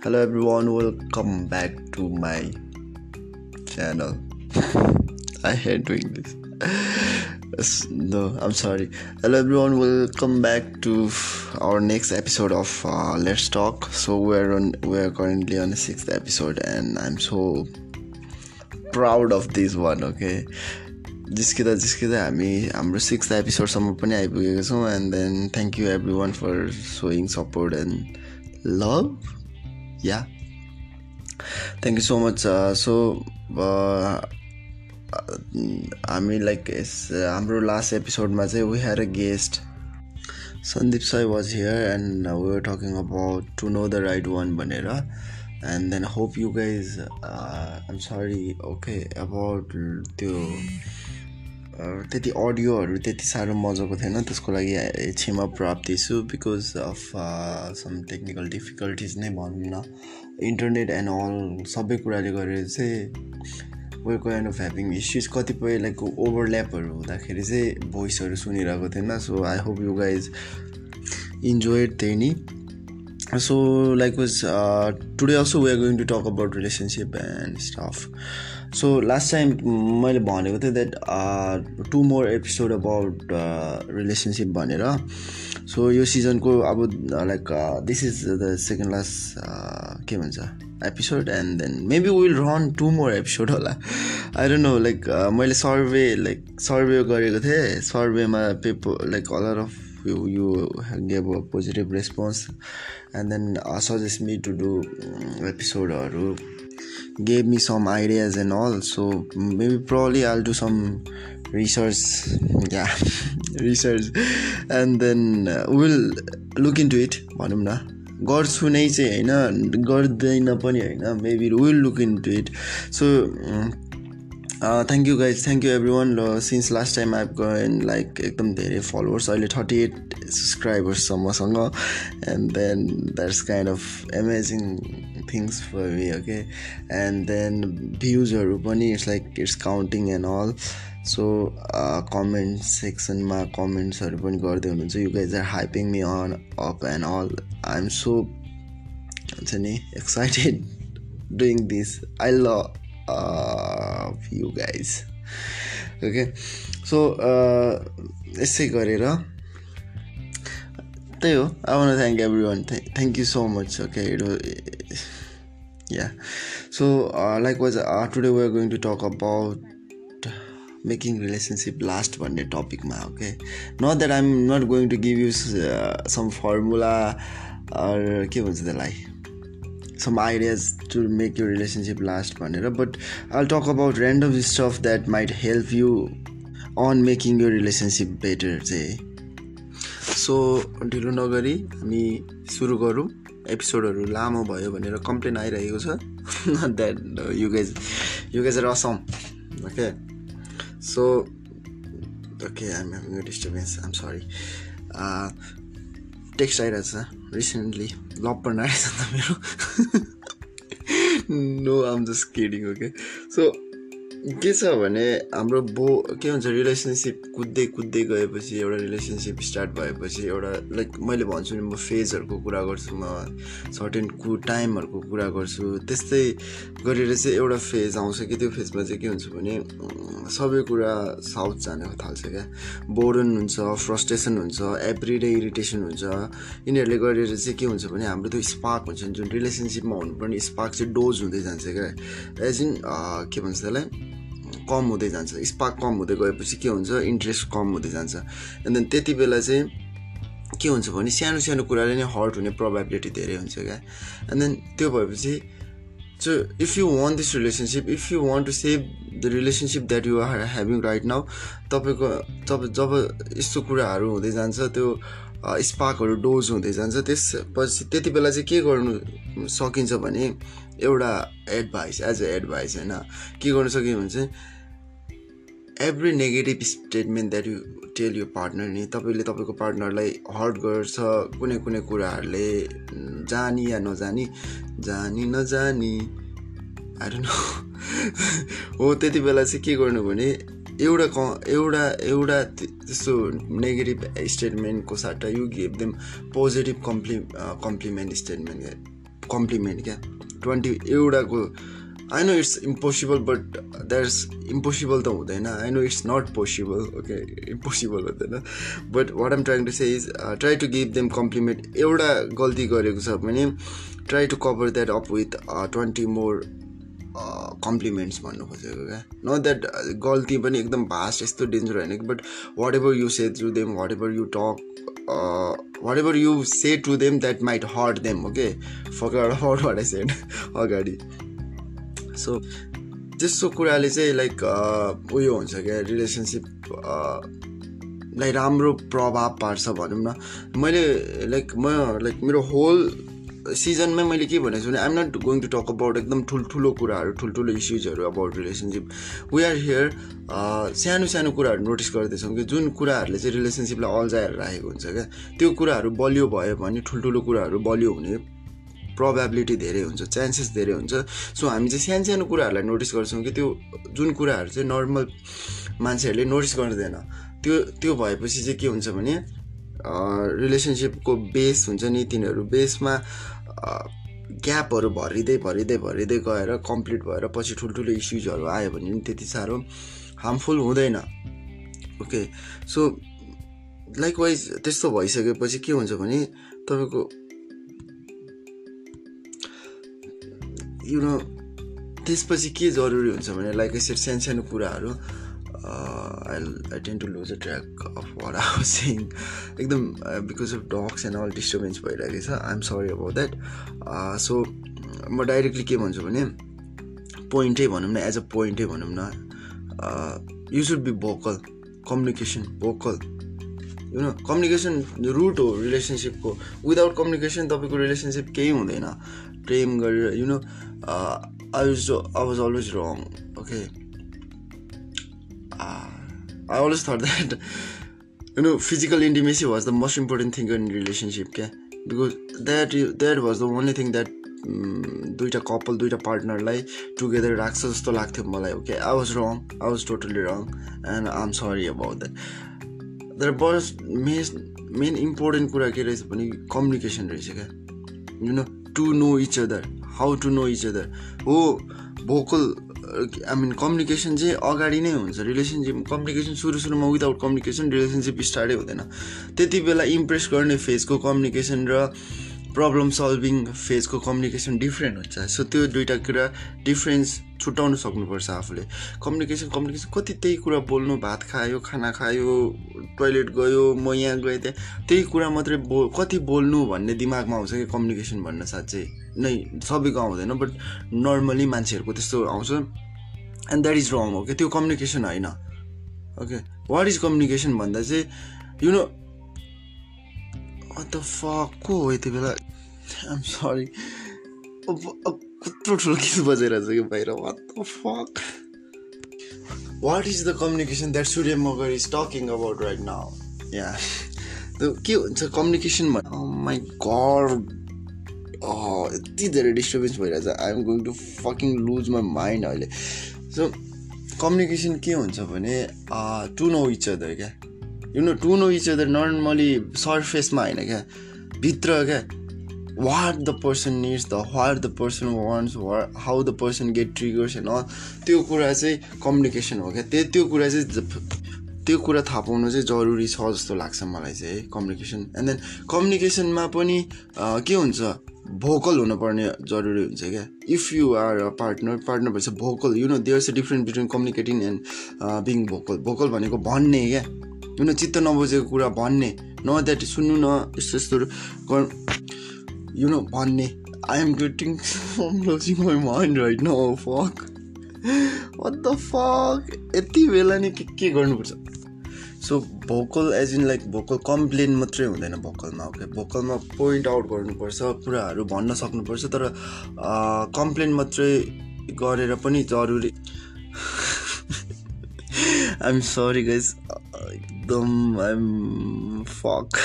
hello everyone welcome back to my channel i hate doing this no i'm sorry hello everyone welcome back to our next episode of uh, let's talk so we're on we're currently on the sixth episode and i'm so proud of this one okay जिस्किँदा जिस्किँदा हामी हाम्रो six एपिसोडसम्म पनि आइपुगेको छौँ and then thank you everyone for showing support and love yeah thank you so much so हामी like हाम्रो last एपिसोडमा चाहिँ we here a guest Sandeep Sai was here and we talking about to know the right one भनेर and then hope you guys I'm sorry okay about त्यो त्यति अडियोहरू त्यति साह्रो मजाको थिएन। त्यसको लागि क्षमा प्राप्ति छु because of some technical difficulties नै भनौँ न इन्टरनेट एन्ड अल सबै कुराले गरेर चाहिँ we're kind of having issues कतिपय लाइक ओभरल्यापहरू हुँदाखेरि चाहिँ भोइसहरू सुनिरहेको थिएन। So I hope you guys enjoyed त्यही नि so like was today also we are going to talk about relationship and stuff so last time मैले भनेको थिएँ that two more episode about relationship भनेर। सो यो सिजनको अब like this is the second last के भन्छ episode and then maybe will run two more episode होला। आई डोन्ट नो लाइक मैले सर्वे लाइक सर्वे गरेको थिएँ। सर्वेमा paper like all of you you gave a positive response and then suggest me to do एपिसोडहरू gave me some ideas and all so maybe probably i'll do some research yeah research. And then uh, we'll look into it भनौँ न। गर्छु नै चाहिँ होइन? गर्दैन पनि होइन? Maybe will look in to it so thank you guys thank you every one र सिन्स लास्ट टाइम आइभ गएन लाइक एकदम धेरै फलोवर्स अहिले थर्टी एट सब्सक्राइबर्स छ मसँग and then that's kind of amazing things for me okay and then भ्युजहरू पनि it's like it's counting and all so comment सेक्सनमा कमेन्ट्सहरू पनि गर्दै हुनुहुन्छ. You guys are hyping me on up and all I am so हुन्छ नि excited doing this I love you guys okay so यसै गरेर त्यही हो. I want thank every one thank you so much okay it yeah so uh, likewise uh, today we're going to talk about making relationship last भन्ने टपिकमा okay not that I'm not going to give you some formula के भन्छ त्यसलाई some ideas to make you relationship last भनेर but I talk about random stuff that might help you on making you relationship better चाहिँ So ढिलो नगरी हामी सुरु गरौँ। एपिसोडहरू लामो भयो भनेर कम्प्लेन आइरहेको छ। That you guys you guys are awesome okay so okay I'm having disturbance I'm sorry text आइरहेको छ रिसेन्टली लभ पर्न आइरहेछ त मेरो। No I'm just kidding okay so के छ भने हाम्रो बो के भन्छ रिलेसनसिप कुद्दै कुद्दै गएपछि एउटा रिलेसनसिप स्टार्ट भएपछि एउटा लाइक मैले भन्छु नि म फेजहरूको कुरा गर्छु म सर्टेन कु टाइमहरूको कुरा गर्छु त्यस्तै गरेर चाहिँ एउटा फेज आउँछ कि त्यो फेजमा चाहिँ के हुन्छ भने सबै कुरा साउथ जान थाल्छ क्या। बोर्डन हुन्छ फ्रस्ट्रेसन हुन्छ एभ्री डे इरिटेसन हुन्छ। यिनीहरूले गरेर चाहिँ के हुन्छ भने हाम्रो त्यो स्पार्क हुन्छ जुन रिलेसनसिपमा हुनुपर्ने स्पार्क चाहिँ डोज हुँदै जान्छ क्या। एज इन के भन्छ त्यसलाई? कम हुँदै जान्छ स्पार्क कम हुँदै गएपछि के हुन्छ इन्ट्रेस्ट कम हुँदै जान्छ। एन्ड देन त्यति बेला चाहिँ के हुन्छ भने सानो सानो कुराले नै हर्ट हुने प्रोभाबिलिटी धेरै हुन्छ क्या। एन्ड देन त्यो भएपछि so if you want this relationship if you want to save the relationship that you are having right now तपाईँको जब जब यस्तो कुराहरू हुँदै जान्छ त्यो स्पार्कहरू डोज हुँदै जान्छ त्यसपछि त्यति बेला चाहिँ के गर्नु सकिन्छ भने एउटा एडभाइस एज अ एडभाइस होइन। के गर्नु सकियो भने चाहिँ every negative statement that you tell you partner नि तपाईँले तपाईँको पार्टनरलाई हर्ट गर्छ कुनै कुनै कुराहरूले जानी या नजानी जानी नजानी आएर हो त्यति बेला चाहिँ के गर्नु भने एउटा क एउटा एउटा त्यस्तो नेगेटिभ स्टेटमेन्टको साट्टा you give them positive कम्प्लि compliment statement compliment क्या? ट्वेन्टी एउटाको I know it's impossible but that's impossible त हुँदैन I know it's not possible okay impossible हुँदैन but what am trying to say is try to give them compliment एउटा गल्ती गरेको छ भने try to cover that up with twenty more compliments भन्नु खोजेको क्या न द्याट गल्ती पनि एकदम भास्ट यस्तो डेन्जर होइन कि but whatever you say through them whatever you talk whatever you say to them that might hurt them okay about what I said अगाडि सो त्यस्तो कुराले चाहिँ लाइक उयो हुन्छ क्या रिलेसनसिपलाई राम्रो प्रभाव पार्छ भनौँ न। मैले लाइक म लाइक मेरो होल सिजनमै मैले के भनेको छु भने I'm not going to talk about एकदम ठुल्ठुलो कुराहरू ठुल्ठुलो इस्युजहरू about relationship we are here सानो सानो कुराहरू नोटिस गर्दैछौँ कि जुन कुराहरूले चाहिँ रिलेसनसिपलाई अल्झाएर राखेको हुन्छ क्या। त्यो कुराहरू बलियो भयो भने ठुल्ठुलो कुराहरू बलियो हुने प्रोभाबिलिटी धेरै हुन्छ चान्सेस धेरै हुन्छ. सो हामी चाहिँ सानो सानो कुराहरूलाई नोटिस गर्छौँ कि त्यो जुन कुराहरू चाहिँ नर्मल मान्छेहरूले नोटिस गर्दैन। त्यो त्यो भएपछि चाहिँ के हुन्छ भने रिलेसनसिपको बेस हुन्छ नि तिनीहरू बेसमा ग्यापहरू भरिँदै भरिँदै भरिँदै गएर कम्प्लिट भएर पछि ठुल्ठुलो इस्युजहरू आयो भने पनि त्यति साह्रो हार्मफुल हुँदैन। ओके सो लाइकवाइज त्यस्तो भइसकेपछि के हुन्छ भने तपाईँको यु नो त्यसपछि के जरुरी हुन्छ भने लाइक यसरी सानो सानो कुराहरू I I tend to lose a track of what our sing एकदम because of dogs and all disturbance भइरहेको छ I am sorry about that so म डाइरेक्टली के भन्छु भने पोइन्टै भनौँ न एज अ पोइन्टै भनौँ न you should be vocal communication vocal you know communication root हो रिलेसनसिपको विदाउट कम्युनिकेसन तपाईँको रिलेसनसिप केही हुँदैन. प्रेम गरेर you know I was I was always wrong okay I always thought that you know physical intimacy was the most important thing in relationship क्या because that that was the only thing that दुइटा कपाल दुइटा पार्टनरलाई together राख्छ जस्तो लाग्थ्यो मलाई okay I was wrong I was totally wrong and I am sorry about that तर बस मेन मेन इम्पोर्टेन्ट कुरा के रहेछ भने कम्युनिकेसन रहेछ क्या you know to know each other how to know each other हो भोकल आई मिन कम्युनिकेसन चाहिँ अगाडि नै हुन्छ। रिलेसनसिप कम्युनिकेसन सुरु सुरुमा विदाउट कम्युनिकेसन रिलेसनसिप स्टार्टै हुँदैन। त्यति बेला इम्प्रेस गर्ने फेजको कम्युनिकेसन र प्रब्लम सल्भिङ फेजको कम्युनिकेसन डिफ्रेन्ट हुन्छ। सो त्यो दुइटा कुरा डिफ्रेन्स छुट्याउनु सक्नुपर्छ आफूले। कम्युनिकेसन कम्युनिकेसन कति त्यही कुरा बोल्नु भात खायो खाना खायो टोइलेट गयो म यहाँ गएँ त्यहाँ। त्यही कुरा मात्रै बो कति बोल्नु भन्ने दिमागमा आउँछ कि कम्युनिकेसन भन्न साँच्चै? नै सबैको आउँदैन बट नर्मली मान्छेहरूको त्यस्तो आउँछ। एन्ड द्याट इज रङ हो कि त्यो कम्युनिकेसन होइन। ओके वाट इज कम्युनिकेसन भन्दा चाहिँ यु नो द फक को हो यति बेला? आइम सरी कत्रो ठुलो गीत बजाइरहेको छ कि बाहिर? What the fuck what is the communication that Surya Magar is talking about right now yeah के हुन्छ कम्युनिकेसन भन्नु माई गड यति धेरै डिस्टर्बेन्स भइरहेछ. I am going to fucking lose my mind अहिले. सो कम्युनिकेसन के हुन्छ भने टु नो इच अदर क्या? You know to know each other normally सर्फेसमा होइन क्या भित्र क्या what the person needs the what the person wants वा how the person get triggers and all त्यो कुरा चाहिँ कम्युनिकेसन हो क्या त्यो त्यो कुरा चाहिँ त्यो कुरा थाहा पाउनु चाहिँ जरुरी छ जस्तो लाग्छ मलाई चाहिँ है? कम्युनिकेसन एन्ड देन कम्युनिकेसनमा पनि के हुन्छ? भोकल हुनुपर्ने जरुरी हुन्छ क्या if you are a partner partner भएपछि vocal you know there is a difference between communicating and being vocal vocal भनेको भन्ने क्या नो चित्त नबुझेको कुरा भन्ने न द्याट सुन्नु न यस्तो यस्तो यु नो भन्ने। I am getting losing my mind right न फक द फक यति बेला नि के के गर्नुपर्छ? So vocal as in like vocal complain मात्रै हुँदैन भोकलमा ओके भोकलमा पोइन्ट आउट गर्नुपर्छ कुराहरू भन्न सक्नुपर्छ तर कम्प्लेन मात्रै गरेर पनि जरुरी। आइएम सरी गाइज एकदम आइएम फक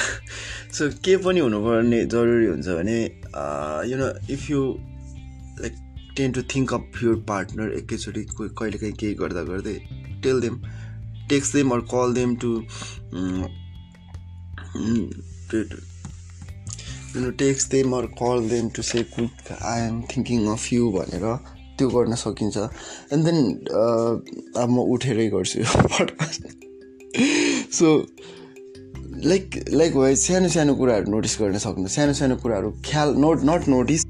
सो के पनि हुनुपर्ने जरुरी हुन्छ भने you know if you like tend to think of your partner एकैचोटि कोही कहिले काहीँ केही गर्दा गर्दै tell them text them or call them to you know text them or call them to say quick I am thinking of you भनेर त्यो गर्न सकिन्छ। एन्ड देन अब म उठेरै गर्छु podcast so like like wise सानो सानो कुराहरू नोटिस गर्न सक्नु सानो सानो कुराहरू ख्याल नोट नट नोटिस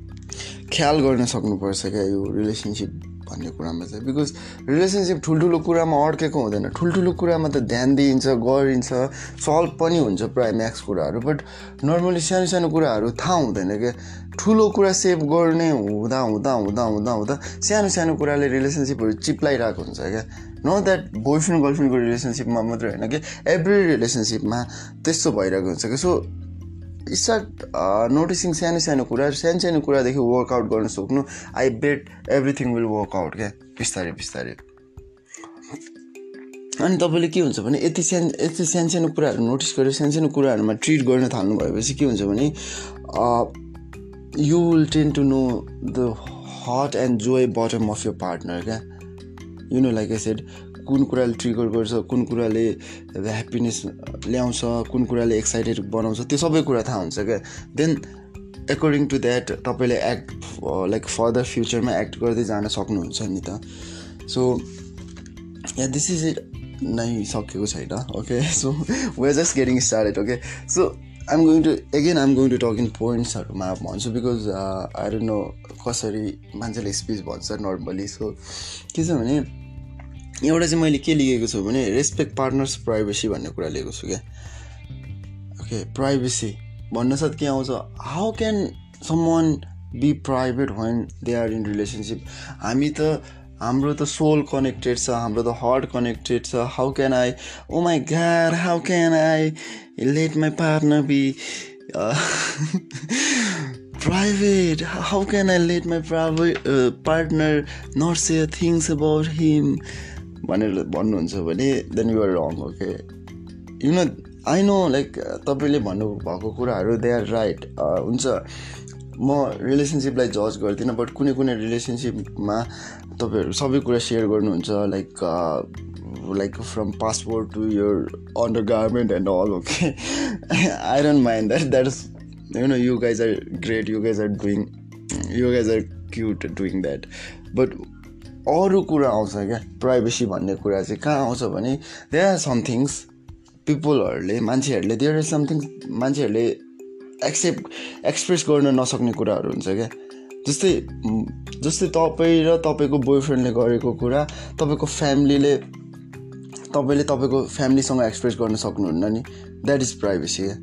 ख्याल गर्न सक्नुपर्छ क्या यो रिलेसनसिप भन्ने कुरामा चाहिँ बिकज रिलेसनसिप ठुल्ठुलो कुरामा अड्केको हुँदैन ठुल्ठुलो कुरामा त ध्यान दिइन्छ गरिन्छ सल्भ पनि हुन्छ प्रायः म्याक्स कुराहरू बट नर्मली सानो सानो कुराहरू थाहा हुँदैन क्या ठुलो कुरा सेभ गर्ने हुँदा हुँदा हुँदा हुँदा हुँदा सानो सानो कुराले रिलेसनसिपहरू चिप्लाइरहेको हुन्छ क्या न द्याट बोयफ्रेन्ड गर्लफ्रेन्डको रिलेसनसिपमा मात्रै होइन कि एभ्री रिलेसनसिपमा त्यस्तो भइरहेको हुन्छ कि। सो स्टार्ट नोटिसिङ सानो सानो कुरा सानो सानो कुरादेखि वर्कआउट गर्न सक्नु I bet everything will work out क्या? बिस्तारै बिस्तारै। अनि तपाईँले के हुन्छ भने यति सानो यति सानो सानो कुराहरू नोटिस गरेर सानो सानो कुराहरूमा ट्रिट गर्न थाल्नु भएपछि के हुन्छ भने you will tend to know the hot and joy bottom of your partner क्या? You know like I said कुन कुराले ट्रिगर गर्छ कुन कुराले ह्याप्पिनेस ल्याउँछ कुन कुराले एक्साइटेड बनाउँछ त्यो सबै कुरा थाहा हुन्छ क्या? देन एकर्डिङ टु द्याट तपाईँले एक्ट लाइक फर्दर फ्युचरमा एक्ट गर्दै जान सक्नुहुन्छ नि त। So yeah this is it नै सकेको छैन okay so we just getting started okay so I'm going to again I'm going to talk in पोइन्ट्सहरूमा भन्छु बिकज आई डोन्ट नो कसरी मान्छेले स्पिच भन्छ नर्मली सो के छ भने एउटा चाहिँ मैले के लेखेको छु भने रेस्पेक्ट पार्टनर्स प्राइभेसी भन्ने कुरा लिएको छु क्या। ओके प्राइभेसी भन्न साथ के आउँछ how can someone be private when they are in relationship हामी त हाम्रो त सोल कनेक्टेड छ हाम्रो त हार्ट कनेक्टेड छ। How can I oh my god how can I let my partner be private how can I let my private partner not say things about him भनेर भन्नुहुन्छ भने then you're wrong okay you know I know like तपाईँले भन्नुभएको कुराहरू they are right हुन्छ। म रिलेसनसिपलाई जज गर्दिनँ बट कुनै कुनै रिलेसनसिपमा तपाईँहरू सबै कुरा सेयर गर्नुहुन्छ like like from passport to your undergarment and all okay I don't mind that that is you know you guys are great you guys are doing you guys are cute doing that but अरू कुरा आउँछ क्या? Privacy भन्ने कुरा चाहिँ कहाँ आउँछ भने देयर आर समथिङ्स पिपुलहरूले मान्छेहरूले देयर आर समथिङ मान्छेहरूले एक्सेप्ट एक्सप्रेस गर्न नसक्ने कुराहरू हुन्छ क्या? जस्तै जस्तै तपाईँ र तपाईँको बोयफ्रेन्डले गरेको कुरा तपाईँको फ्यामिलीले तपाईँले तपाईँको फ्यामिलीसँग एक्सप्रेस गर्न सक्नुहुन्न नि। द्याट इज प्राइभेसी क्या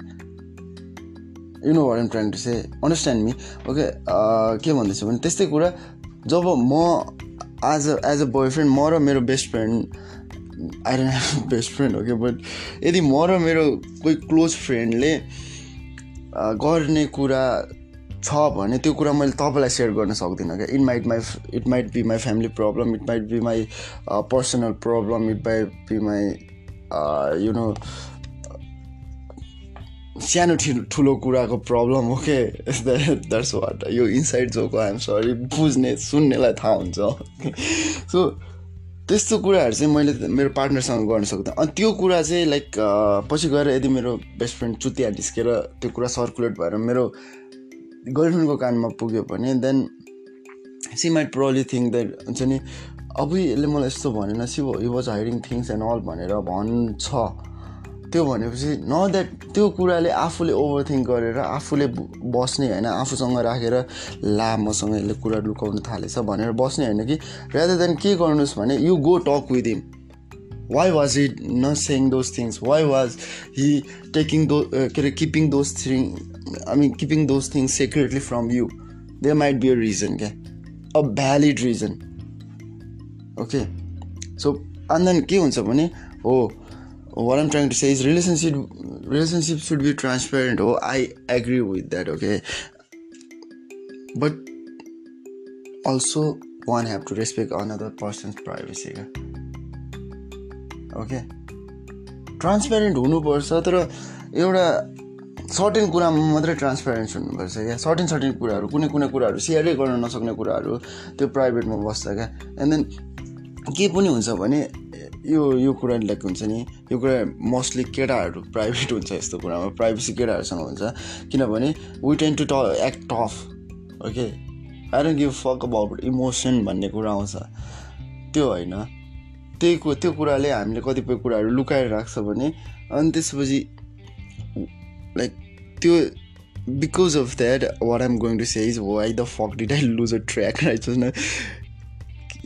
you know what am trying to say understand me okay के भन्दैछु भने त्यस्तै कुरा जब म as a as a boyfriend म र मेरो best friend I don't have best friend हो कि बट यदि म र मेरो कोही क्लोज फ्रेन्डले गर्ने कुरा छ भने त्यो कुरा मैले तपाईँलाई सेयर गर्न सक्दिनँ क्या it might my it might be my family problem it might be my personal problem it might be my you know सानो ठुलो कुराको प्रब्लम हो के? द्याट्स वाट यो इन्साइड जोको आइएम सरी बुझ्ने सुन्नेलाई थाहा हुन्छ। सो त्यस्तो कुराहरू चाहिँ मैले मेरो पार्टनरसँग गर्न सक्दैन। अनि त्यो कुरा चाहिँ लाइक पछि गएर यदि मेरो बेस्ट फ्रेन्ड चुतिया निस्केर त्यो कुरा सर्कुलेट भएर मेरो गर्लफ्रेन्डको कानमा पुग्यो भने then she might probably think that हुन्छ नि अब यसले मलाई यस्तो भनेन she he was hiding things and all भनेर भन्छ। त्यो भनेपछि न द्याट त्यो कुराले आफूले ओभर गरेर आफूले बस्ने होइन आफूसँग राखेर ला मसँग यसले कुरा लुकाउनु थालेछ भनेर बस्ने होइन कि रादर देन के गर्नुहोस् भने you go talk with him why was he न saying those things why was he taking those के are keeping those thing I mean keeping those things secretly from you they might be a reason क्या a valid reason okay so then के हुन्छ भने हो what i'm trying to say is relationship relationship should be transparent oh i agree with that okay but also one have to respect another person's privacy okay transparent हुनुपर्छ तर एउटा certain कुरामा मात्रै ट्रान्सप्यारेन्स हुनुपर्छ क्या सर्टेन सर्टेन कुराहरू कुनै कुनै कुराहरू सेयरै गर्न नसक्ने कुराहरू त्यो प्राइभेटमा बस्छ क्या एन्ड देन के पनि हुन्छ भने यो यो कुरा लाइक हुन्छ नि यो कुरा मोस्टली केटाहरू प्राइभेट हुन्छ यस्तो कुरामा प्राइभेसी केटाहरूसँग हुन्छ। किनभने वी टेन टु ट act tough okay I don't give fuck about emotion भन्ने कुरा आउँछ। त्यो होइन। त्यही त्यो कुराले हामीले कतिपय कुराहरू लुकाएर राख्छ भने अनि त्यसपछि लाइक त्यो because of that what I'm going to say is why the fuck did I lose a track right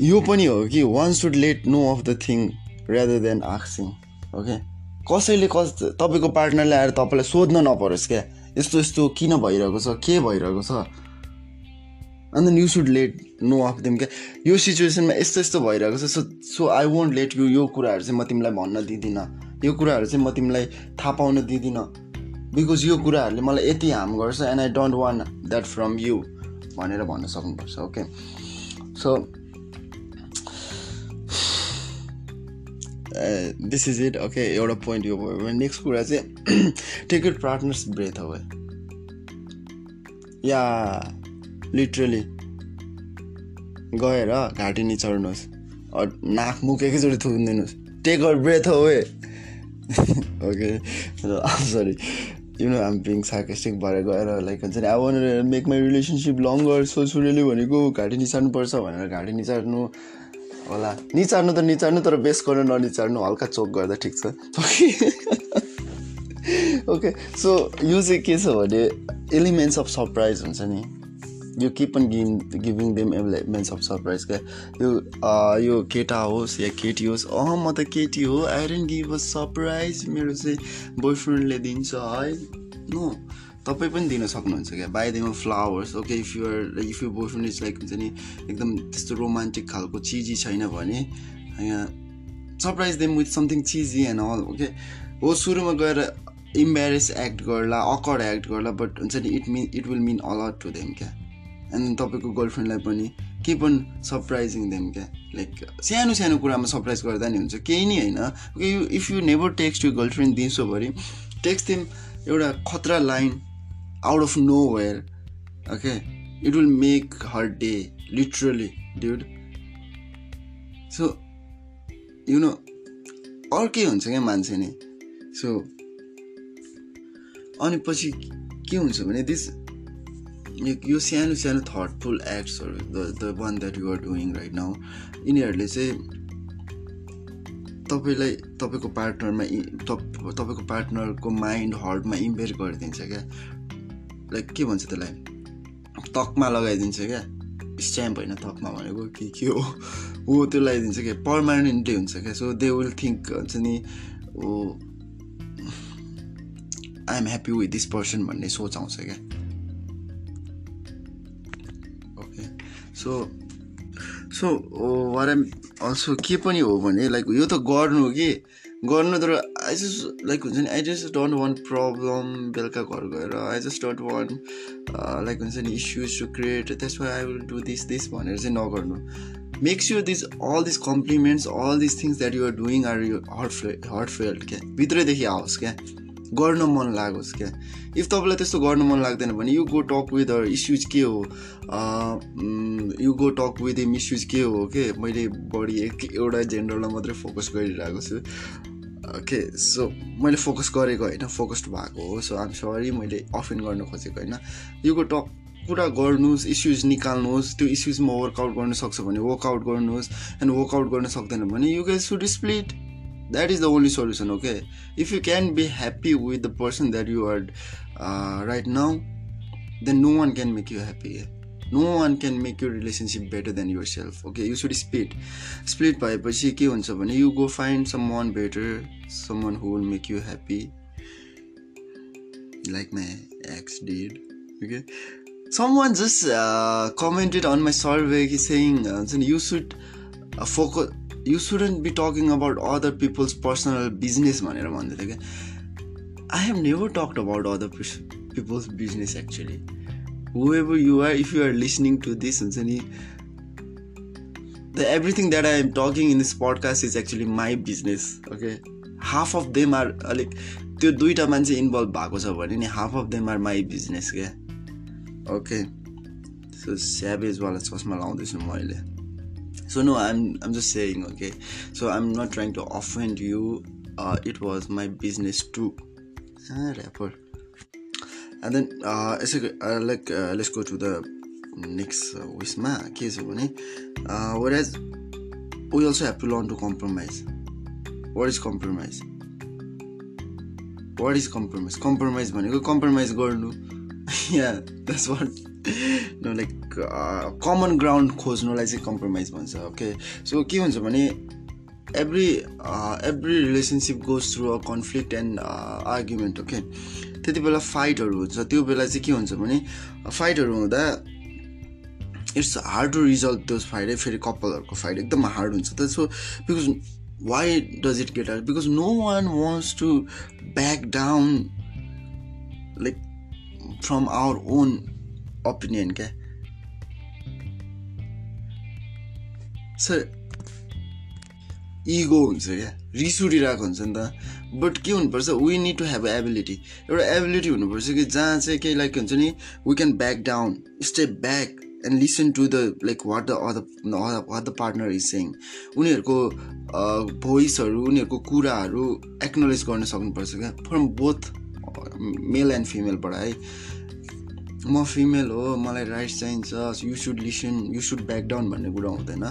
यो पनि हो कि one should let know of the thing rather than आक्सिङ okay कसैले कस तपाईँको पार्टनरले आएर तपाईँलाई सोध्न नपरोस् क्या। यस्तो यस्तो किन भइरहेको छ? के भइरहेको छ? अन्त you should let know of them क्या यो सिचुएसनमा यस्तो यस्तो भइरहेको छ। So so I want let you यो कुराहरू चाहिँ म तिमीलाई भन्न दिँदिनँ। यो कुराहरू चाहिँ म तिमीलाई थाहा पाउन दिँदिनँ। बिकज यो कुराहरूले मलाई यति हार्म गर्छ and I don't want that from you भनेर भन्न सक्नुपर्छ okay so this is it okay एउटा पोइन्ट यो भयो। नेक्स्ट कुरा चाहिँ take it partner's breath away yeah literally गएर घाँटी निचोड्नुहोस् नाक मुख एकैचोटि थुनिदिनुहोस्। Take her breath away okay sorry you know I'm being sarcastic भएर गएर लाइक हुन्छ नि want make my relationship longer so सुरेले भनेको घाँटी निचार्नुपर्छ भनेर घाँटी निचार्नु होला। निचार्नु त निचार्नु तर बेस गर्न ननिचार्नु हल्का चोक गर्दा ठिक छ। ओके सो यो चाहिँ के छ भने एलिमेन्ट्स अफ सरप्राइज हुन्छ नि। यो keep on give giving them elements of surprise क्या। यो यो केटा होस् या केटी होस् अँ म त केटी हो आइरन गिभ अ सरप्राइज मेरो चाहिँ बोयफ्रेन्डले दिन्छ है। नो तपाईँ पनि दिन सक्नुहुन्छ क्या? Buy them flowers okay if you're if you boyfriend is like हुन्छ नि एकदम त्यस्तो रोमान्टिक खालको चिजी छैन भने यहाँ surprise them with something cheesy and all okay हो सुरुमा गएर इम्बेरेस एक्ट गर्ला अकर्ड एक्ट गर्ला बट हुन्छ नि it mean it will mean a lot to them क्या? एन्ड तपाईँको गर्लफ्रेन्डलाई पनि के पनि सरप्राइजिङ देम क्या? लाइक सानो सानो कुरामा सरप्राइज गर्दा नि हुन्छ। केही नै होइन। Okay you if you never text you girlfriend दिउँसोभरि text them एउटा खतरा line out of nowhere okay? It will make her day literally dude. So you know अर्कै हुन्छ क्या मान्छे नि? सो अनि पछि के हुन्छ भने दिस यो सानो सानो thoughtful एक्ट्सहरू the one that you're doing right now यिनीहरूले चाहिँ तपाईँलाई तपाईँको पार्टनरमा तपाईँको पार्टनरको माइन्ड हर्टमा इम्पेयर गरिदिन्छ क्या? लाइक के भन्छ त्यसलाई? तकमा लगाइदिन्छ क्या। स्ट्याम्प होइन तकमा भनेको के के हो? हो त्यो लगाइदिन्छ क्या। पर्मानेन्टली हुन्छ क्या। सो दे विल थिङ्क हुन्छ नि ओ I'm happy with this person भन्ने सोच आउँछ क्या। ओके सो सो वार एम अल्सो के पनि हो भने लाइक यो त गर्नु हो कि गर्नु तर आई जस्ट लाइक हुन्छ नि I just don't want problem बेलुका घर गएर I just don't want like हुन्छ नि इस्युज टु क्रिएट त्यसमा why I will do this this भनेर चाहिँ नगर्नु। Makes you this all this compliments all this things that you're doing are you hurt hurt felt क्या भित्रैदेखि आओस् क्या गर्न मन लागोस् क्या इफ तपाईँलाई त्यस्तो गर्नु मन लाग्दैन भने you go talk with her issues के हो? You go talk with him issues के हो? के मैले बढी एक एउटा जेनरललाई मात्रै फोकस गरिरहेको छु। ओके सो मैले फोकस गरेको होइन फोकस्ड भएको हो सो आम सरी मैले अफेन्ड गर्न खोजेको होइन। यो टक कुरा गर्नुहोस् इस्युज निकाल्नुहोस् त्यो इस्युजमा वर्कआउट गर्न सक्छ भने वर्कआउट गर्नुहोस् एन्ड वर्कआउट गर्न सक्दैन भने you get should split that is the only solution okay if you can be happy with the person that you are right now then no one can make you happy no one can make you relationship better than yourself okay you should split split भएपछि के हुन्छ भने you go find someone better someone who will make you happy like my ex did okay someone just commented on my survey कि saying हुन्छ नि you should focus you shouldn't be talking about other people's personal business भनेर भन्दै थियो क्या I have never talked about other people's business actually whoever you are if you are listening to this हुन्छ नि the everything that I am talking in this podcast is actually my business okay half of them are अलिक त्यो दुइटा मान्छे involve भएको छ भने नि half of them are my business क्या ओके सो स्याभेजवाला चस्मा लाउँदैछु मैले so no i'm i'm just saying okay so i'm not trying to offend you uh, it was my business too ah, uh, uh, like uh, let's go to the next uh, उयसमा के छ भने whereas we also have to learn to compromise what is compromise what is compromise compromise भनेको compromise गर्नु yeah that's what no like common ground खोज्नुलाई चाहिँ compromise भन्छ okay so के हुन्छ भने every every relationship goes through a conflict and argument okay त्यति बेला फाइटहरू हुन्छ। त्यो बेला चाहिँ के हुन्छ भने फाइटहरू हुँदा it's hard to resolve those fight फेरि कपालहरूको फाइट एकदम हार्ड हुन्छ। त so because why does it get hard because no one wants to back down like from our own opinion क्या सर इगो हुन्छ क्या रिस उठिरहेको हुन्छ नि त। बट के हुनुपर्छ we need to have ability एउटा एबिलिटी हुनुपर्छ कि जहाँ चाहिँ केही लाइक हुन्छ नि we can back down step back and listen to the like what the other the partner is saying उनीहरूको भोइसहरू उनीहरूको कुराहरू एक्नोलेज गर्न सक्नुपर्छ क्या। फ्रम बोथ मेल एन्ड फिमेलबाट है। म फिमेल हो मलाई राइट्स चाहिन्छ you should listen you should back down भन्ने कुरा हुँदैन।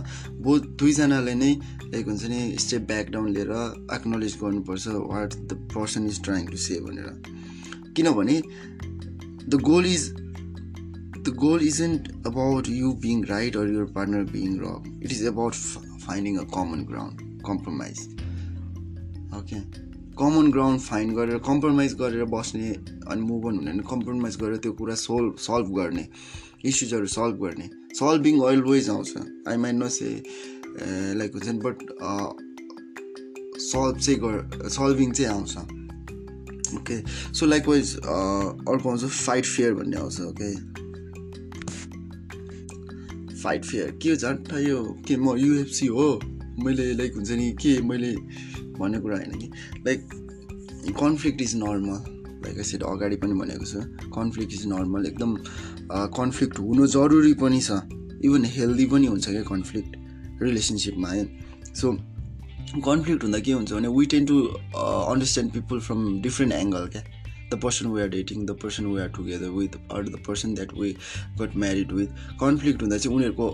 बो दुईजनाले नै लाइक हुन्छ नि स्टेप ब्याक डाउन लिएर एक्नोलेज गर्नुपर्छ what the person is trying to say भनेर। किनभने the goal is the goal isn't about you being right or your partner being wrong it is about finding a common ground compromise okay common ground find गरेर compromise गरेर बस्ने अनि move on हुने compromise गरेर त्यो कुरा solve solve गर्ने इस्युजहरू सल्भ गर्ने। सल्भिङ अलवेज आउँछ। आई माइन्ड न से लाइक हुन्छ नि बट सल्भ चाहिँ गर सल्भिङ चाहिँ आउँछ। ओके सो लाइक वाइज अर्को आउँछ फाइट फेयर भन्ने आउँछ ओके फाइट फेयर के हो झन् यो के म युएफसी हो? मैले लाइक हुन्छ नि के मैले भन्ने कुरा होइन कि? Like conflict is normal like said अगाडि पनि भनेको छु कन्फ्लिक्ट इज नर्मल एकदम कन्फ्लिक्ट हुनु जरुरी पनि छ। इभन हेल्दी पनि हुन्छ क्या कन्फ्लिक्ट रिलेसनसिपमा है। सो कन्फ्लिक्ट हुँदा के हुन्छ भने we tend to understand people from different angle क्या। The person we are dating the person we are together with or the person that we got married with conflict हुँदा चाहिँ उनीहरूको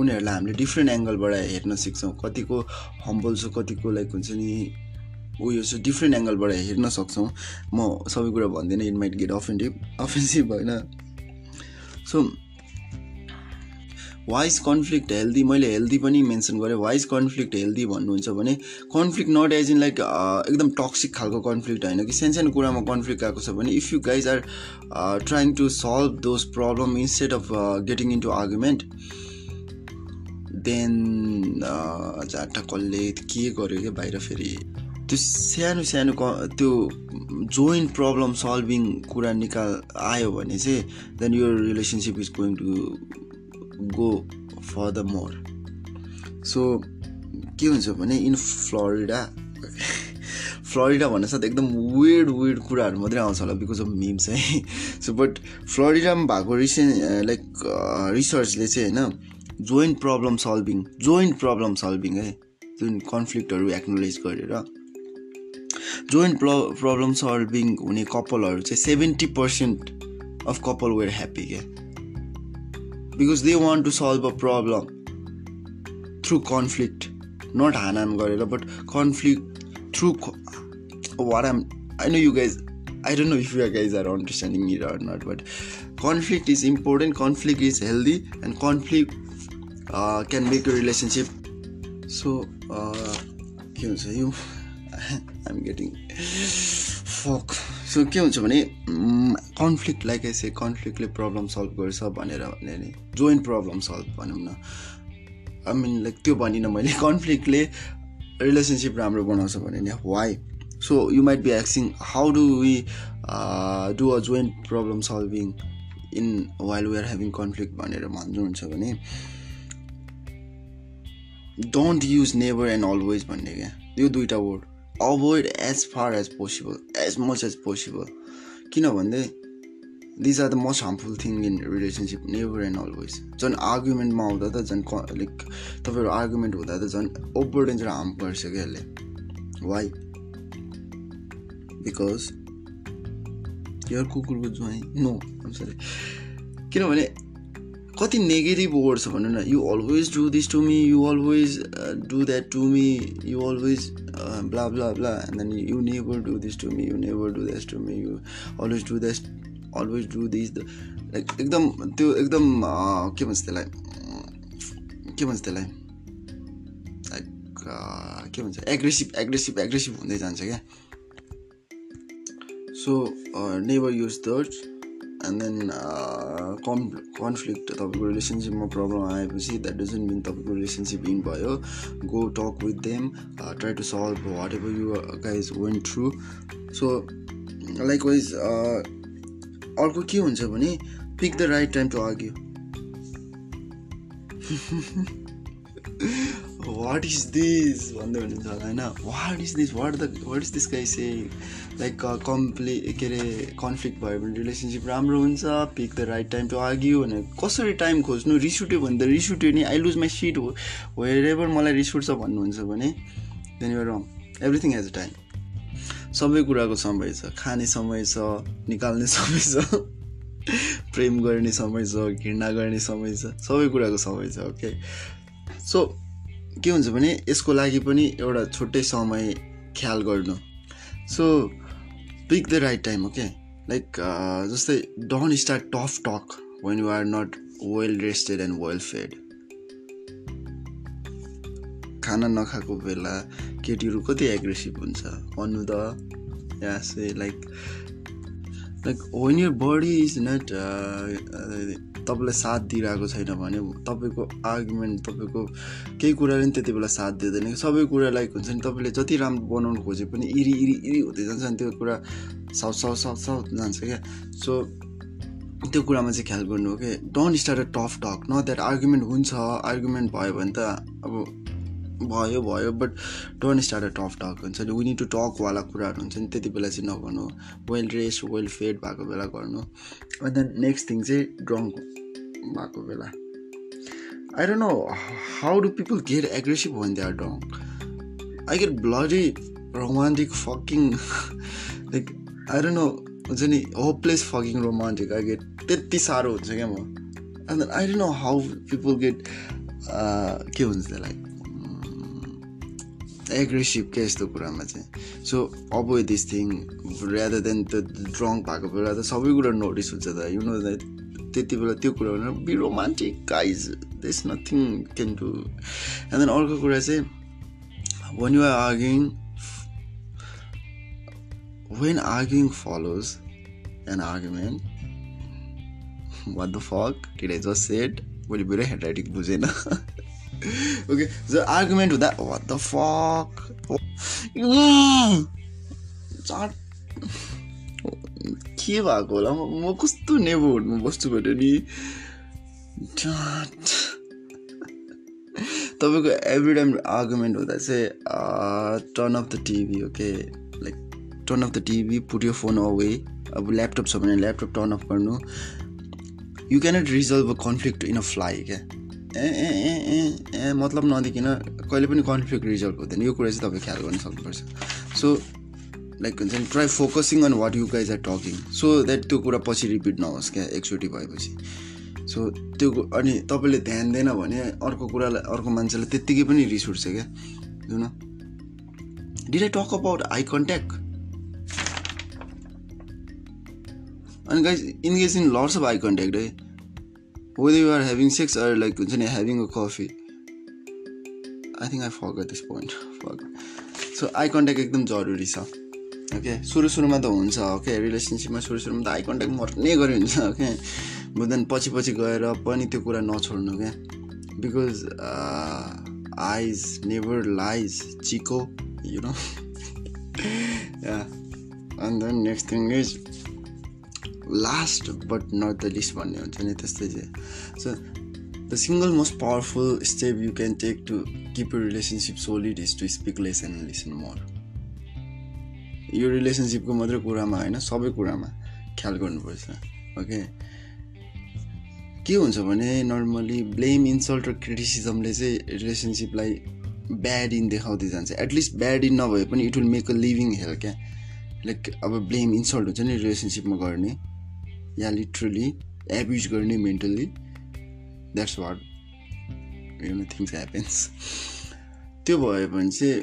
उनीहरूलाई हामीले डिफ्रेन्ट एङ्गलबाट हेर्न सिक्छौँ। कतिको हम्बल छ कतिको लाइक हुन्छ नि उयो चाहिँ डिफ्रेन्ट एङ्गलबाट हेर्न सक्छौँ। म सबै कुरा भन्दिनँ इट माइट गेट अफेन्टिभ अफेन्सिभ होइन सो वाइज कन्फ्लिक्ट हेल्दी मैले हेल्दी पनि मेन्सन गरेँ। वाइज कन्फ्लिक्ट हेल्दी भन्नुहुन्छ भने conflict not as in like एकदम टक्सिक खालको कन्फ्लिक्ट होइन कि सानो सानो कुरामा कन्फ्लिक्ट आएको छ भने if you guys are trying to solve those problem instead of getting into argument then जाटा कसले के गर्यो क्या बाहिर फेरि? त्यो सानो सानो क त्यो जोइन्ट प्रब्लम सल्भिङ कुरा निकाल आयो भने चाहिँ देन यो relationship is going to go for the more so के हुन्छ भने इन फ्लोरिडा फ्लोरिडा भन्नु साथ एकदम वेड वेड कुराहरू मात्रै आउँछ होला बिकज अफ मिम्स है। सो बट फ्लोरिडामा भएको रिसेन्ट लाइक रिसर्चले चाहिँ होइन joint problem solving joint problem solving है। जुन कन्फ्लिक्टहरू एक्नोलेज गरेर जोइन्ट प्र प्रब्लम सल्भिङ हुने कपालहरू चाहिँ seventy percent of couple were happy क्या because they want to solve a problem through conflict not हानान गरेर but conflict through what um I know you guys I don't know if you guys are understanding it are not but conflict is important conflict is healthy and conflict can make you relationship so के हुन्छ यो I'm getting fuck so के हुन्छ भने conflict like एसे कन्फ्लिक्टले problem solve गर्छ भनेर भने नि जोइन्ट प्रब्लम सल्भ भनौँ न. आई मिन लाइक त्यो भनिनँ मैले. कन्फ्लिक्टले रिलेसनसिप राम्रो बनाउँछ भने नि why so you might be एक्सिङ how do we do a joint problem solving in while we are having conflict भनेर भन्नुहुन्छ भने don't use never and always भन्ने क्या? यो दुइटा word avoid as far as possible as much as possible किनभने these are the most harmful thing in relationship never and always झन् आर्गुमेन्टमा आउँदा त झन् लाइक तपाईँहरू आर्गुमेन्ट हुँदा त झन् ओभर डेन्जर हार्म गर्छ क्या यसले? वाइ बिकज युआर कुकुरको ज्वाइँ नो सरी किनभने कति नेगेटिभ वर्ड छ भन्नु न? You always do this to me you always do that to me you always blah blah blah and then you never do this to me you never do that to me you always do that always do this the like एकदम त्यो एकदम के भन्छ त्यसलाई? के भन्छ त्यसलाई? Like के भन्छ? एग्रेसिभ एग्रेसिभ एग्रेसिभ हुँदै जान्छ क्या? So never use those and then कन् कन्फ्लिक्ट तपाईँको रिलेसनसिपमा प्रब्लम आएपछि द्याट डजन्ट मिन तपाईँको रिलेसनसिप इन भयो। Go talk with them try to solve whatever you guys went through so likewise अर्को के हुन्छ भने pick the right time to argue what is this भन्दै हुनुहुन्छ होला होइन? What is this what the what is this guy say like कम्प्ले के अरे कन्फ्लिक्ट भयो भने रिलेसनसिप राम्रो हुन्छ pick the right time to argue भने कसरी टाइम खोज्नु रिस उठ्यो भने त रिस उठ्यो नि आई लुज माई सिट हो वेयर एभर मलाई रिस उठ्छ भन्नुहुन्छ भने you're wrong everything has a time सबै कुराको समय छ खाने समय छ निकाल्ने समय छ प्रेम गर्ने समय छ घृणा गर्ने समय छ सबै कुराको समय छ ओके सो के हुन्छ भने यसको लागि पनि एउटा छुट्टै समय ख्याल गर्नु. So pick the right time okay like जस्तै don't start tough talk when you are not well rested and well fed खाना नखाएको बेला केटीहरू कति एग्रेसिभ हुन्छ? भन्नु त या like like when your body is not तपाईँलाई साथ दिइरहेको छैन भने तपाईँको आर्गुमेन्ट तपाईँको केही कुराले पनि त्यति बेला साथ दिँदैन। सबै कुरा लाइक हुन्छ नि तपाईँले जति राम्रो बनाउनु खोजे पनि इरि इरि इरि हुँदै जान्छ अनि त्यो कुरा साउथ साउथ साउथ साउथ जान्छ क्या। सो त्यो कुरामा चाहिँ ख्याल गर्नु हो कि don't start a tough talk न द्याट आर्गुमेन्ट हुन्छ आर्गुमेन्ट भयो भने त अब भयो भयो but don't start a tough talk हुन्छ नि। विनी टु टकवाला कुराहरू हुन्छ नि त्यति बेला चाहिँ नगर्नु। वेल रेस्ट वेल फेड भएको बेला गर्नु। अनि देन नेक्स्ट थिङ चाहिँ ड्रङ्क भएको बेला। I don't know how do people get aggressive when they are drunk I get bloody romantic fucking like I don't know हुन्छ नि hopeless fucking romantic I get त्यति साह्रो हुन्छ क्या म। अन्त I don't know how people get के भन्छ त्यसलाई? एग्रेसिभ क्या यस्तो कुरामा चाहिँ। So avoid this thing rather than त ड्रङ्क भएको बेला त सबै कुरा नोटिस हुन्छ त। यु नो द्याट त्यति बेला त्यो कुरा भने be romantic guys does nothing can do and then अर्को कुरा चाहिँ when you are arguing when arguing follows an argument what the fuck did I just said मैले मेरो ह्यान्ड राइटिङ बुझेन ओके जो आर्गुमेन्ट हुँदा वाट द फक के भएको होला म कस्तो नेबरहुडमा बस्छु भन्यो नि तपाईँको एभ्री टाइम आर्गुमेन्ट हुँदा चाहिँ turn off the TV okay like turn off the TV put यो फोन अवे अब ल्यापटप छ भने ल्यापटप टर्न अफ गर्नु you cannot resolve a conflict in a fly क्या ए ए ए ए मतलब नदिकन कहिले पनि कन्फ्लिक्ट रिजल्भ हुँदैन। यो कुरा चाहिँ तपाईँ ख्याल गर्न सक्नुपर्छ। सो लाइक हुन्छ नि try focusing on what you guys are talking so that त्यो कुरा पछि रिपिट नहोस् क्या एकचोटि भएपछि। सो त्यो अनि तपाईँले ध्यान दिएन भने अर्को कुरालाई अर्को मान्छेलाई त्यत्तिकै पनि रिस उठ्छ क्या। जुन did I talk about eye contact अनि guys engage in lots of eye contact है whether you are having sex or like having a coffee I think I फर्क दिस पोइन्ट फर्क सो आई कन्ट्याक्ट एकदम जरुरी छ okay सुरु सुरुमा त हुन्छ ओके रिलेसनसिपमा सुरु सुरुमा त आई कन्ट्याक्ट मर्ने गरी हुन्छ ओके देन पछि पछि गएर पनि त्यो कुरा नछोड्नु क्या because eyes never lies Chico you know and then next thing is last but not the least भन्ने हुन्छ नि त्यस्तै चाहिँ। So the single most powerful step you can take to keep you relationship solid is to speak less and listen more यो रिलेसनसिपको मात्रै कुरामा होइन सबै कुरामा ख्याल गर्नुपर्छ ओके के हुन्छ भने नर्मली ब्लेम इन्सल्ट र क्रिटिसिजमले चाहिँ रिलेसनसिपलाई ब्याड इन देखाउँदै जान्छ। एटलिस्ट ब्याड इन नभए पनि it will make a living health क्या? लाइक अब ब्लेम इन्सल्ट हुन्छ नि रिलेसनसिपमा गर्ने। या लिटरली एब्युज गर्ने mentally that's what you know things happens त्यो भयो भने चाहिँ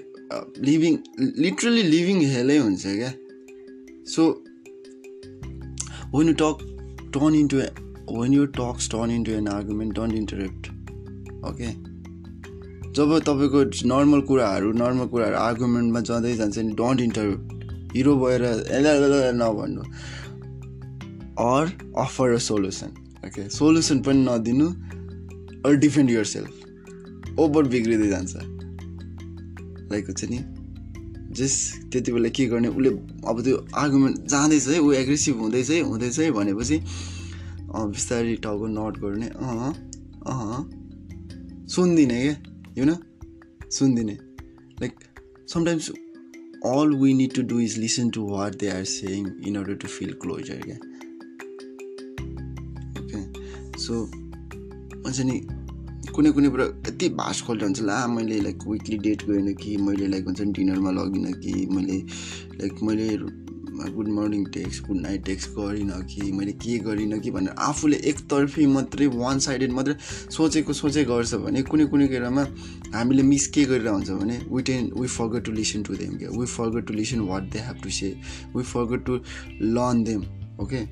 लिभिङ लिटरली लिभिङ हेलै हुन्छ क्या. So when you talk turn into when you talks turn into an argument don't interact okay जब तपाईँको नर्मल कुराहरू नर्मल कुराहरू आर्गुमेन्टमा जाँदै जान्छ नि डन्ट इन्टरप्ट हिरो भएर नभन्नु। Or offer a solution okay solution पनि नदिनु or defend yourself over बिग्रिँदै जान्छ। लाइक हुन्छ नि? जस त्यति बेला के गर्ने? उसले अब त्यो आर्गुमेन्ट जाँदैछ है ऊ एग्रेसिभ हुँदैछ है हुँदैछ है भनेपछि बिस्तारै टाउको नट गर्ने अँ अँ सुन्दिनँ क्या यु न सुन्दिनँ। Like sometimes all we need to do is listen to what they are saying in order to feel closer क्या सो हुन्छ नि कुनै कुनै कुरा यति खोल्दा हुन्छ ला मैले लाइक विकली डेट गएन कि मैले लाइक हुन्छ नि डिनरमा लगिनँ कि मैले लाइक मैले good morning text good night text गरिनँ कि मैले के गरिनँ कि भनेर आफूले एकतर्फी मात्रै वान साइडेड मात्रै सोचेको सोचै गर्छ भने कुनै कुनै कुरामा हामीले मिस के गरेर हुन्छ भने we tend we forget to listen to them क्या we forget to listen what they have to say we forget to learn them okay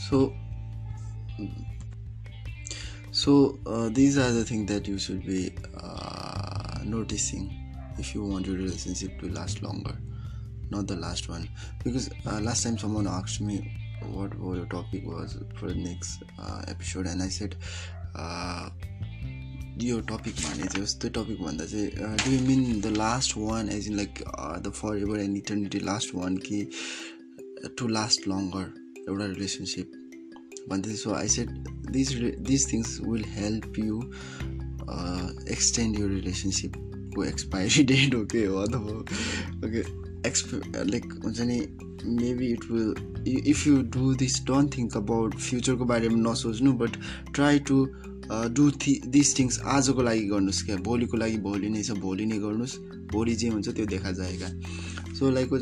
so Mm-hmm. so uh, these are the things that you should be uh, noticing if you want your relationship to last longer not the last one because uh, last time someone asked me what your topic was for the next uh, episode and i said uh, your topic topic भन्ने the topic one. भन्दा चाहिँ uh, do you mean the last one, in in like the forever and eternity last one, key to last longer your relationship? भन्दै so I set this this things will help you extend you रिलेसनसिपको expiry date हो के हो अथवा okay एक्सप like हुन्छ नि maybe it will if you do this don't think about फ्युचरको बारेमा नसोच्नु बट ट्राई टु डु थि दिस थिङ्स आजको लागि गर्नुहोस् क्या भोलिको लागि भोलि नै छ भोलि नै गर्नुहोस् भोलि जे हुन्छ त्यो देखा जाए सो लाइक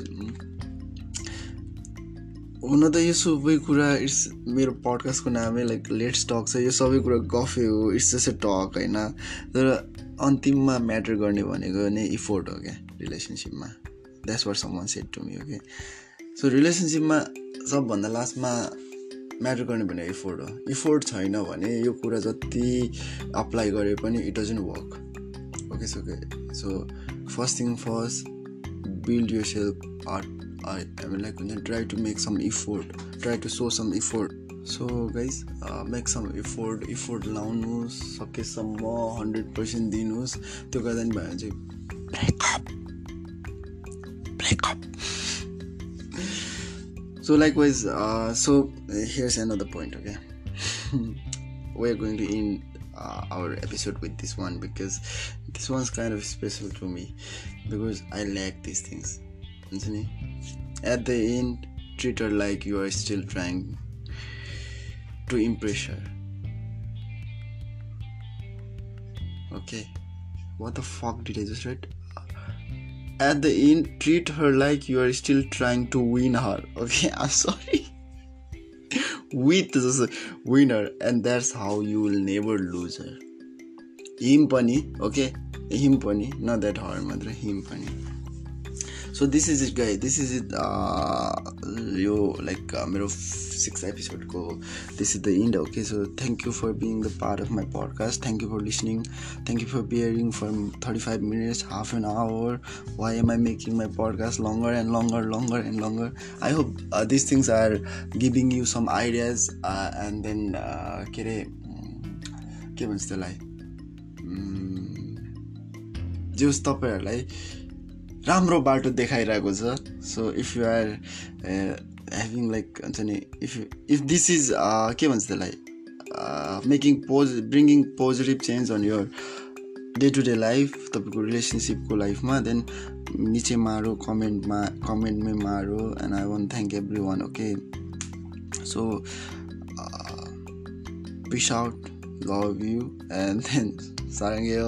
हुन त यो सबै कुरा इट्स मेरो पडकास्टको नामै लाइक लेट्स टक छ। यो सबै कुरा गफे हो इट्स जस्ट ए टक होइन? तर अन्तिममा म्याटर गर्ने भनेको नै इफोर्ट हो क्या रिलेसनसिपमा that's what some set to me okay so रिलेसनसिपमा सबभन्दा लास्टमा म्याटर गर्ने भने इफोर्ट हो। इफोर्ट छैन भने यो कुरा जति अप्लाई गरे पनि it doesn't work okay so okay so first thing first build yourself art I like हुन्छ try to make some effort try to so some effort so guys make some effort effort लाउनुहोस् सकेसम्म hundred percent दिनुहोस् त्यो गर्दा नि भयो भने चाहिँ breakup up. so likewise uh, so here's another point okay we're going to end uh, our episode with this one because this one's kind of special to me because i like these things At the end treat her like you are still trying to impress her okay what the fuck did i just write at the end treat her like you are still trying to win her okay i'm sorry with the winner and that's how you will never lose her him pani okay him pani not that hard mother him pani so this is it guy this is it यो like मेरो six एपिसोडको this is the end okay so thank you for being the part of my podcast thank you for listening thank you for bearing for thirty five minutes half an hour why am I making my podcast longer and longer longer and longer I hope this things are giving you some ideas and then के अरे के भन्छ त्यसलाई जे होस् तपाईँहरूलाई राम्रो बाटो देखाइरहेको छ। So if you are having like हुन्छ नि इफ इफ दिस इज के भन्छ त्यसलाई making pose bringing positive change on your day to day life तपाईँको रिलेसनसिपको लाइफमा देन निचे मारो कमेन्टमा कमेन्टमै मारो and I want thank everyone okay so uh, peace out love you and then sarangyo